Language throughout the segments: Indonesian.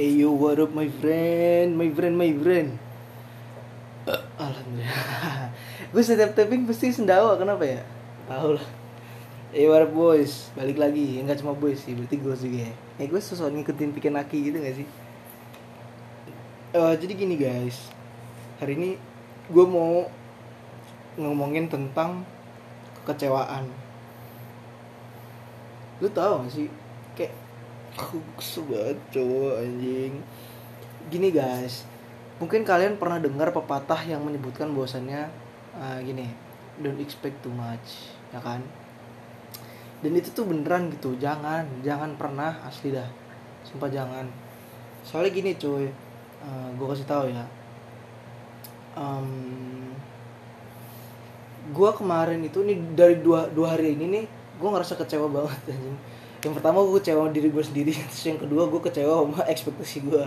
Hey yo, what up my friend, my friend, my friend. Eh, Alhamdulillah. Gue setiap tapping pasti sendawa, kenapa ya? Tahu lah. Hey what up boys, balik lagi. Ya nggak cuma boys sih, berarti gue juga ya. Eh gue sosok ngikutin pikin aki gitu gak sih? Eh, jadi gini guys. Hari ini gue mau ngomongin tentang kekecewaan. Lu tau gak sih? Kayak Aku cowok anjing. Gini guys. Mungkin kalian pernah dengar pepatah yang menyebutkan bahwasannya ah, Gini Don't expect too much Ya kan? Dan itu tuh beneran gitu. Jangan Jangan pernah asli dah. Sumpah jangan. Soalnya gini cuy. Gue kasih tahu ya. Um, Gue kemarin itu nih Dari dua, dua hari ini nih Gue ngerasa kecewa banget anjing yang pertama gue kecewa sama diri gue sendiri terus yang kedua gue kecewa sama ekspektasi gue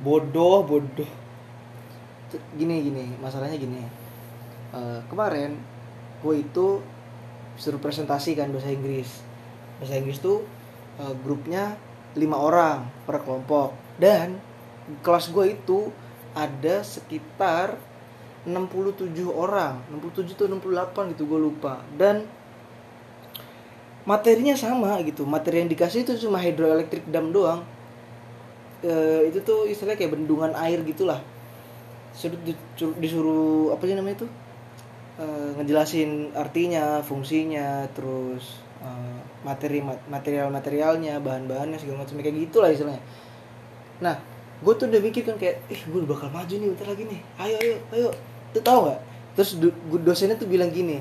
bodoh bodoh. Gini gini masalahnya gini. Eh, kemarin gue itu suruh presentasi kan bahasa Inggris. Bahasa Inggris tuh eh, grupnya lima orang per kelompok. Dan kelas gue itu ada sekitar 67 orang. 67 tuh 68 gitu gue lupa. Dan materinya sama gitu. Materi yang dikasih itu cuma hidroelektrik dam doang. E, itu tuh istilahnya kayak bendungan air gitulah. Suruh disuruh, apa sih namanya itu? E, ngejelasin artinya fungsinya terus e, materi material materialnya bahan bahannya segala macam kayak gitulah istilahnya. Nah gue tuh udah mikir kan kayak ih gue bakal maju nih bentar lagi nih. Ayo ayo ayo. Tuh tau nggak? Terus do, dosennya tuh bilang gini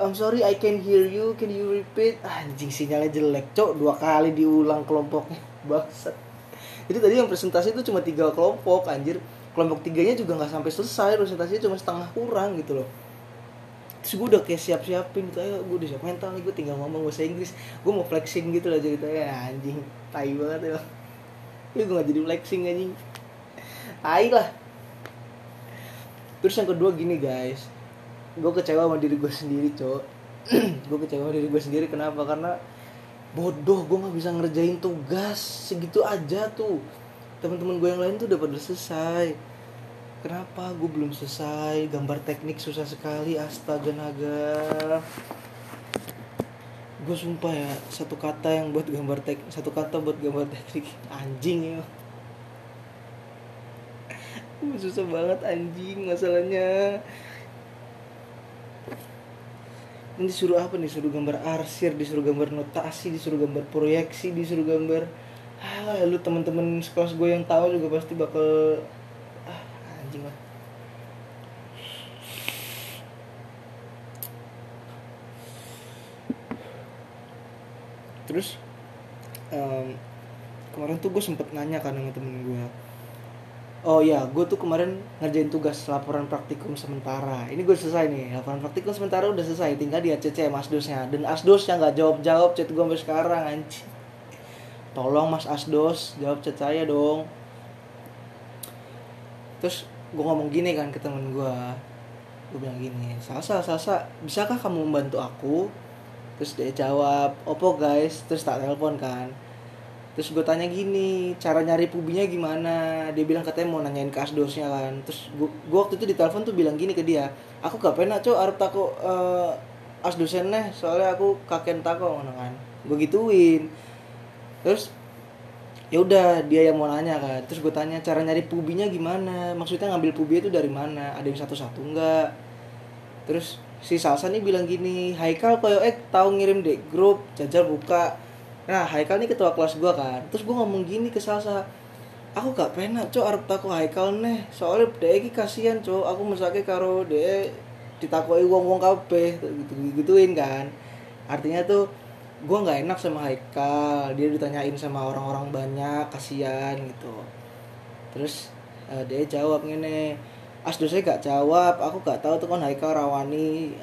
I'm sorry I can hear you. Can you repeat? Anjing sinyalnya jelek Cok. Dua kali diulang kelompoknya Bangsat. Jadi tadi yang presentasi itu cuma tiga kelompok Anjir. Kelompok tiganya juga nggak sampai selesai Presentasinya cuma setengah kurang gitu loh. Terus gue udah kayak siap-siapin gitu Ayo gue udah siap mental nih Gue tinggal ngomong bahasa Inggris. Gue mau flexing gitu lah ceritanya. Anjing Tai banget ya Ini gue gak jadi flexing anjing. Tai lah. Terus yang kedua gini guys gue kecewa sama diri gue sendiri cok. Gue kecewa sama diri gue sendiri kenapa? Karena bodoh gue nggak bisa ngerjain tugas segitu aja tuh. Teman-teman gue yang lain tuh udah pada selesai. Kenapa gue belum selesai? Gambar teknik susah sekali astaga naga gue sumpah ya satu kata yang buat gambar tek satu kata buat gambar teknik anjing ya. Susah banget anjing masalahnya ini disuruh apa nih? Disuruh gambar arsir disuruh gambar notasi disuruh gambar proyeksi disuruh gambar ah lu teman-teman sekelas gue yang tahu juga pasti bakal ah anjing lah. Terus um, kemarin tuh gue sempet nanya kan sama temen gue Oh iya, gue tuh kemarin ngerjain tugas laporan praktikum sementara. Ini gue selesai nih, laporan praktikum sementara udah selesai. Tinggal di ACC mas dosnya. Dan asdos yang nggak jawab jawab chat gue sekarang anjing. Tolong mas asdos jawab chat saya dong. Terus gue ngomong gini kan ke temen gue. Gue bilang gini, Salsa, Salsa, bisakah kamu membantu aku? Terus dia jawab, opo guys. Terus tak telepon kan terus gue tanya gini cara nyari pubinya gimana? Dia bilang katanya mau nanyain ke asdosnya kan. Terus gue, waktu itu di telepon tuh bilang gini ke dia aku gak pernah cok arep tako uh, asdosen nih soalnya aku kakek tako mana kan. Gue gituin. Terus ya udah dia yang mau nanya kan. Terus gue tanya cara nyari pubinya gimana? Maksudnya ngambil pubi itu dari mana? Ada yang satu-satu enggak terus si Salsa nih bilang gini Haikal koyo eh tahu ngirim dek grup jajal buka Nah Haikal ini ketua kelas gue kan. Terus gue ngomong gini ke Salsa Aku gak pernah cok arep taku Haikal nih Soalnya dia iki kasihan cok. Aku mesake karo dia ditakoi wong-wong kabeh gitu gituin kan. Artinya tuh gue nggak enak sama Haikal. Dia ditanyain sama orang-orang banyak kasihan gitu. Terus uh, dia jawab ngene asdosnya gak jawab. Aku gak tahu tuh kan Haikal rawani.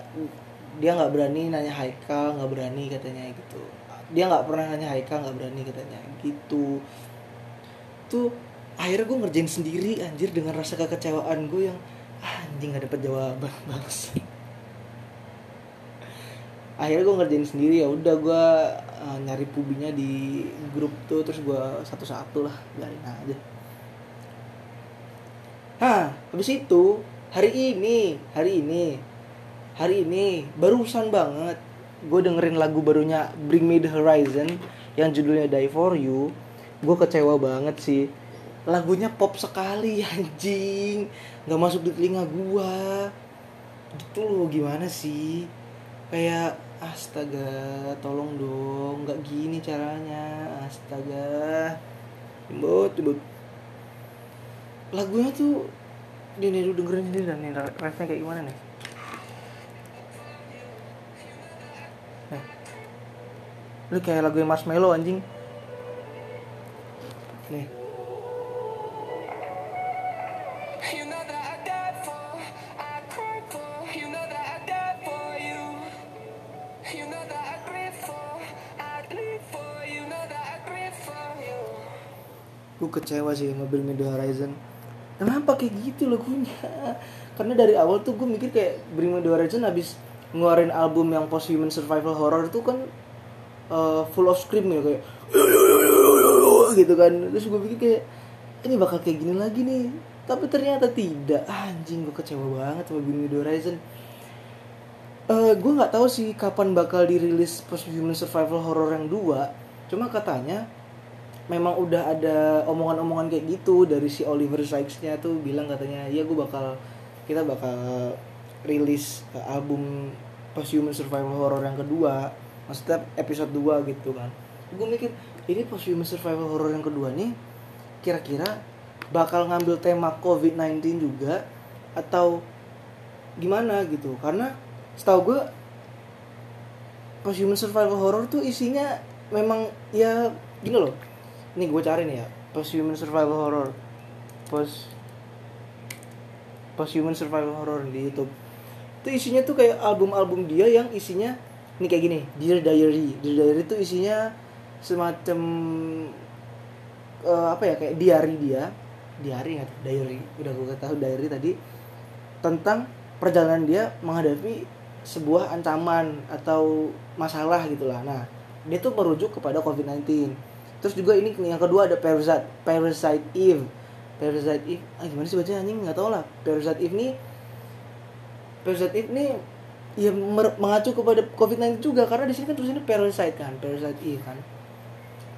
Dia nggak berani nanya Haikal nggak berani katanya gitu dia nggak pernah nanya Haikal nggak berani? Katanya. Gitu. Tuh akhirnya gue ngerjain sendiri anjir dengan rasa kekecewaan gue yang ah, anjing gak dapet jawaban. Bagus akhirnya gue ngerjain sendiri ya udah gue uh, nyari pubinya di grup tuh terus gue satu-satu lah biarin aja. Hah, habis itu hari ini, hari ini, hari ini barusan banget gue dengerin lagu barunya Bring Me The Horizon yang judulnya Die For You. Gue kecewa banget sih. Lagunya pop sekali anjing, nggak masuk di telinga gue. Gitu loh gimana sih? Kayak astaga, tolong dong, nggak gini caranya, astaga. Timbut, timbut lagunya tuh ini nih dengerin sendiri dan nih refnya kayak gimana nih know that I breathe for you. gue kecewa sih sama Bring Me The Horizon. Kenapa kayak gitu lagunya? Karena dari awal tuh gue mikir kayak Bring Me The Horizon habis ngeluarin album yang post human survival horror tuh kan uh, full of scream ya kayak gitu kan. Terus gue pikir kayak ini bakal kayak gini lagi nih. Tapi ternyata tidak. Anjing gue kecewa banget sama Bring Me The Horizon. Eh gue nggak tahu sih kapan bakal dirilis post human survival horror yang dua. Cuma katanya memang udah ada omongan-omongan kayak gitu dari si Oliver Sykes-nya tuh bilang katanya ya gue bakal kita bakal rilis uh, album Posthuman Survival Horror yang kedua maksudnya episode 2 gitu kan. Gue mikir ini Posthuman Survival Horror yang kedua nih kira-kira bakal ngambil tema COVID-19 juga atau gimana gitu. Karena setahu gue Posthuman Survival Horror tuh isinya memang ya gini loh. Ini gue cari nih ya post human survival horror. Post post human survival horror di YouTube. Itu isinya tuh kayak album-album dia yang isinya ini kayak gini Dear Diary. Dear Diary itu isinya semacam eh, apa ya kayak diary dia. Diary tuh? diary. Udah gue tahu diary tadi. Tentang perjalanan dia menghadapi sebuah ancaman atau masalah gitulah nah dia tuh merujuk kepada COVID-19 terus juga ini yang kedua ada Parasite Parasite Eve. Parasite Eve ah gimana sih bacanya anjing? Nggak tahu lah. Parasite Eve nih Parasite Eve nih ya mengacu kepada COVID-19 juga karena di sini kan tulisannya Parasite kan Parasite Eve kan.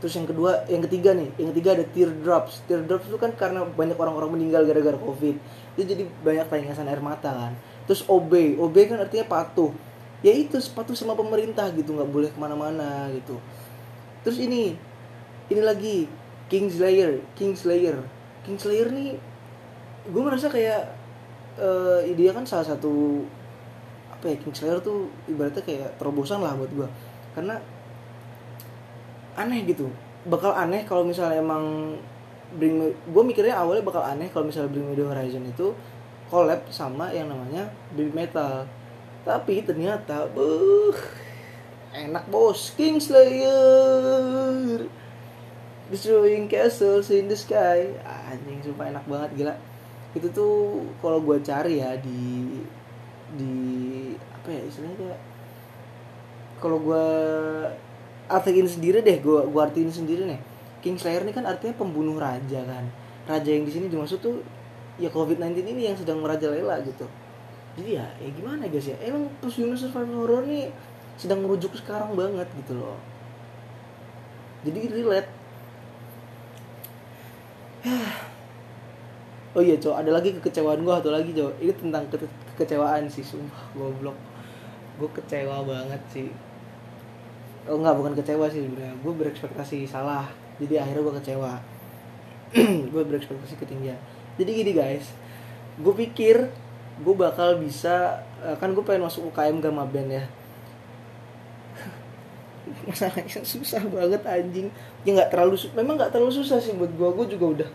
Terus yang kedua yang ketiga nih yang ketiga ada teardrops. Teardrops itu kan karena banyak orang-orang meninggal gara-gara covid. Itu jadi banyak tangisan air mata kan. Terus obey obey kan artinya patuh. Ya itu patuh sama pemerintah gitu nggak boleh ke mana-mana gitu. Terus ini ini lagi Kingslayer Kingslayer. Kingslayer nih gue merasa kayak eh dia kan salah satu apa ya Kingslayer tuh ibaratnya kayak terobosan lah buat gue karena aneh gitu. Bakal aneh kalau misalnya emang Bring Me, gue mikirnya awalnya bakal aneh kalau misalnya Bring Me The Horizon itu collab sama yang namanya Baby Metal. Tapi ternyata buh enak bos Kingslayer destroying castles in the sky. Anjing sumpah enak banget gila. Itu tuh kalau gue cari ya di di apa ya istilahnya kayak kalau gue artiin sendiri deh gue gue artiin sendiri nih. Kingslayer ini kan artinya pembunuh raja kan. Raja yang di sini dimaksud tuh ya COVID-19 ini yang sedang merajalela gitu. Jadi ya ya gimana guys ya? Emang Posthuman Survival Horror nih sedang merujuk sekarang banget gitu loh. Jadi relate. Oh iya cowok ada lagi kekecewaan gue atau lagi cowok ini tentang ke- kekecewaan sih sumpah. Goblok gue kecewa banget sih. Oh enggak bukan kecewa sih sebenarnya. Gue berekspektasi salah. Jadi akhirnya gue kecewa. Gue berekspektasi ketinggian. Jadi gini guys. Gue pikir gue bakal bisa eh, kan gue pengen masuk UKM Gama Band ya. Masalahnya susah banget anjing. Ya nggak terlalu memang nggak terlalu susah sih buat gue gue juga udah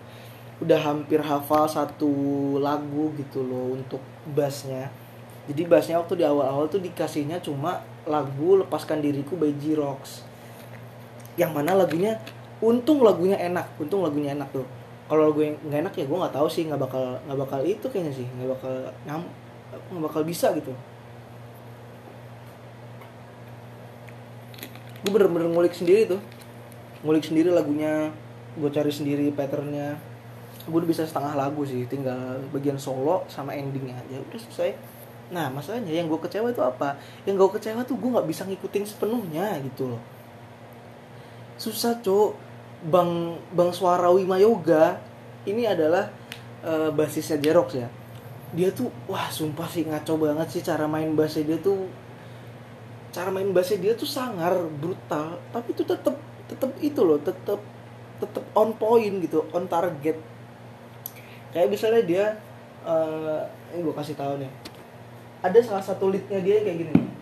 udah hampir hafal satu lagu gitu loh untuk bassnya jadi bassnya waktu di awal-awal tuh dikasihnya cuma lagu lepaskan diriku by J-Rocks yang mana lagunya untung lagunya enak untung lagunya enak tuh. Kalau lagu yang nggak enak ya gue nggak tahu sih nggak bakal nggak bakal itu kayaknya sih nggak bakal nggak bakal bisa gitu. Gue bener-bener ngulik sendiri tuh. Ngulik sendiri lagunya gue cari sendiri patternnya. Gue udah bisa setengah lagu sih tinggal bagian solo sama endingnya aja udah selesai nah masalahnya yang gue kecewa itu apa? Yang gue kecewa tuh gue nggak bisa ngikutin sepenuhnya gitu loh. Susah cok bang bang suara Wima Yoga ini adalah eh, basisnya Jerox ya. Dia tuh wah sumpah sih ngaco banget sih cara main bassnya dia tuh. Cara main bassnya dia tuh sangar brutal tapi itu tetep tetep itu loh tetep tetep on point gitu on target. Kayak misalnya dia eh ini gue kasih tahu nih ada salah satu leadnya dia kayak gini. Nih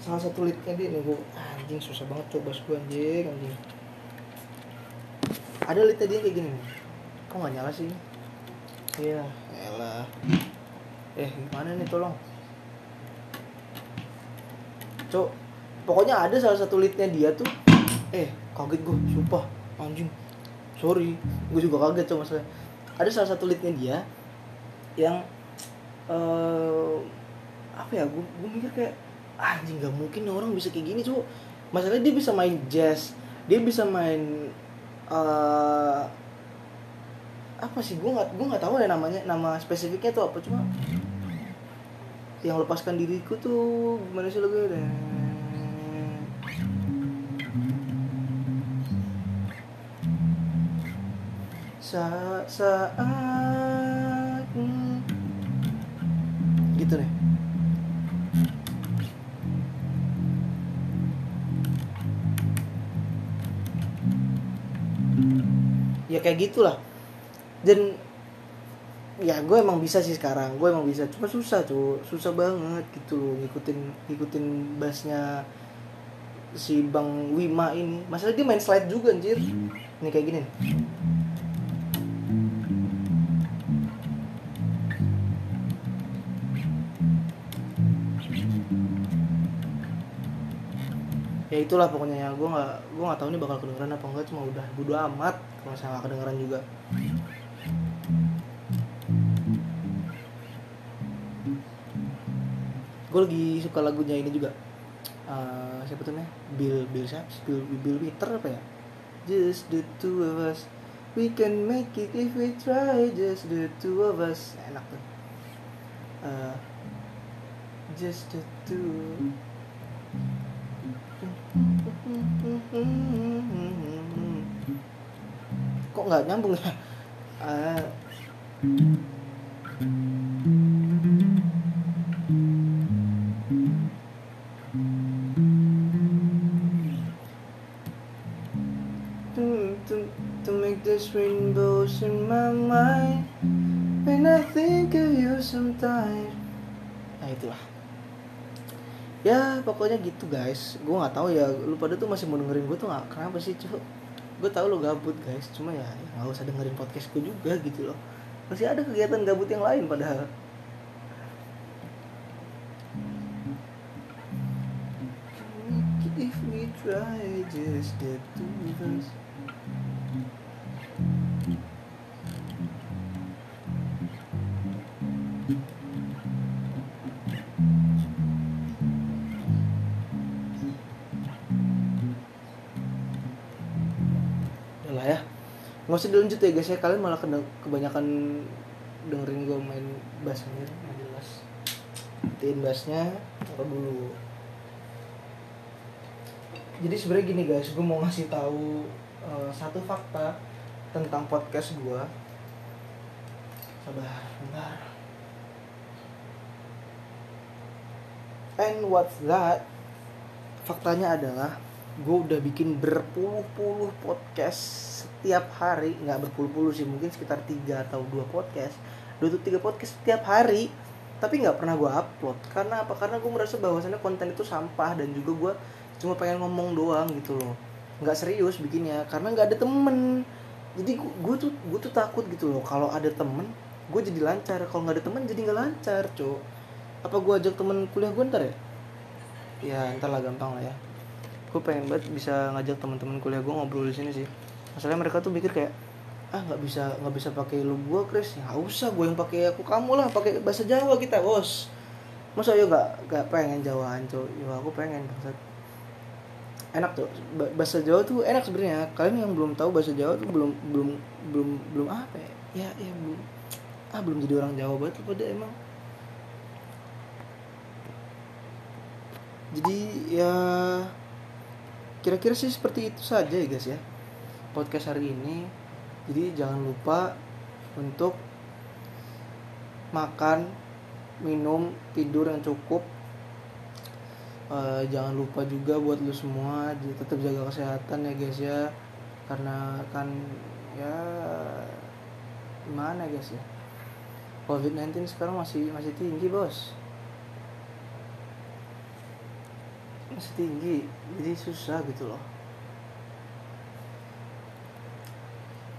salah satu leadnya dia nih gue anjing susah banget coba gue anjing anjing. Ada leadnya dia kayak gini nih. Kok nggak nyala sih? Iya. Elah eh gimana nih tolong? Cok pokoknya ada salah satu leadnya dia tuh. Eh kaget gue sumpah anjing. Sorry gue juga kaget cok masalah ada salah satu leadnya dia yang eh apa ya gue gue mikir kayak "Ah, anjing gak mungkin orang bisa kayak gini cok masalahnya dia bisa main jazz dia bisa main eh apa sih gue nggak gue nggak tahu ya namanya nama spesifiknya tuh apa cuma yang lepaskan diriku tuh gimana sih lagu deh saat saat gitu deh. Ya kayak gitulah. Dan ya gue emang bisa sih sekarang. Gue emang bisa. Cuma susah tuh susah banget gitu loh ngikutin ngikutin bassnya si bang Wima ini. Masalah dia main slide juga anjir. Ini kayak gini nih. Ya itulah pokoknya ya gue nggak gue nggak tahu nih bakal kedengeran apa enggak cuma udah bodo amat kalau misalnya nggak kedengeran juga. Gue lagi suka lagunya ini juga. Eh, siapa tuh namanya? Bill Bill siapa? Bill Bill Peter apa ya? Just the two of us. We can make it if we try just the two of us. Enak tuh. Eh, just the two kok nggak nyambung ya? To make this rainbows in my mind. When I think of you sometimes nah itulah ya pokoknya gitu guys. Gue nggak tahu ya lu pada tuh masih mau dengerin gue tuh nggak? Kenapa sih? Cuy gue tahu lu gabut guys. Cuma ya ya nggak usah dengerin podcast gue juga gitu loh. Masih ada kegiatan gabut yang lain padahal. Try just of us usah dilanjut ya guys ya. Kalian malah kena- kebanyakan dengerin gue main bassnya nggak jelas matiin bassnya taruh dulu? Jadi sebenarnya gini guys gue mau ngasih tahu eh, satu fakta tentang podcast gue sabar bentar. And what's that? Faktanya adalah gue udah bikin berpuluh-puluh podcast setiap hari. Nggak berpuluh-puluh sih mungkin sekitar tiga atau dua podcast. Dua atau tiga podcast setiap hari. Tapi nggak pernah gue upload. Karena apa? Karena gue merasa bahwasannya konten itu sampah dan juga gue cuma pengen ngomong doang gitu loh. Nggak serius bikinnya karena nggak ada temen. Jadi gue tuh gue tuh takut gitu loh. Kalau ada temen gue jadi lancar. Kalau nggak ada temen jadi nggak lancar cok. Apa gue ajak temen kuliah gue ntar ya? Ya ntar lah gampang lah ya gue pengen banget bisa ngajak teman-teman kuliah gue ngobrol di sini sih. Masalahnya mereka tuh mikir kayak ah nggak bisa nggak bisa pakai lu gue Chris. Ya nggak usah gue yang pakai aku kamu lah pakai bahasa Jawa kita bos. Masa yo gak gak pengen Jawaan cok yo aku pengen bangsat. Enak tuh Ba- bahasa Jawa tuh enak sebenarnya. Kalian yang belum tahu bahasa Jawa tuh belum belum belum belum apa ya? Ya, ya belum ah belum jadi orang Jawa banget pada emang. Jadi ya kira-kira sih seperti itu saja ya guys ya podcast hari ini. Jadi jangan lupa untuk makan minum tidur yang cukup. Eh, jangan lupa juga buat lu semua tetap jaga kesehatan ya guys ya. Karena kan ya gimana guys ya? COVID-19 sekarang masih masih tinggi bos masih tinggi jadi susah gitu loh.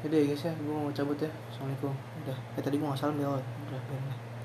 Udah ya guys ya, gue mau cabut ya. Assalamualaikum. Udah, eh tadi gue gak salam awal Udah, lah.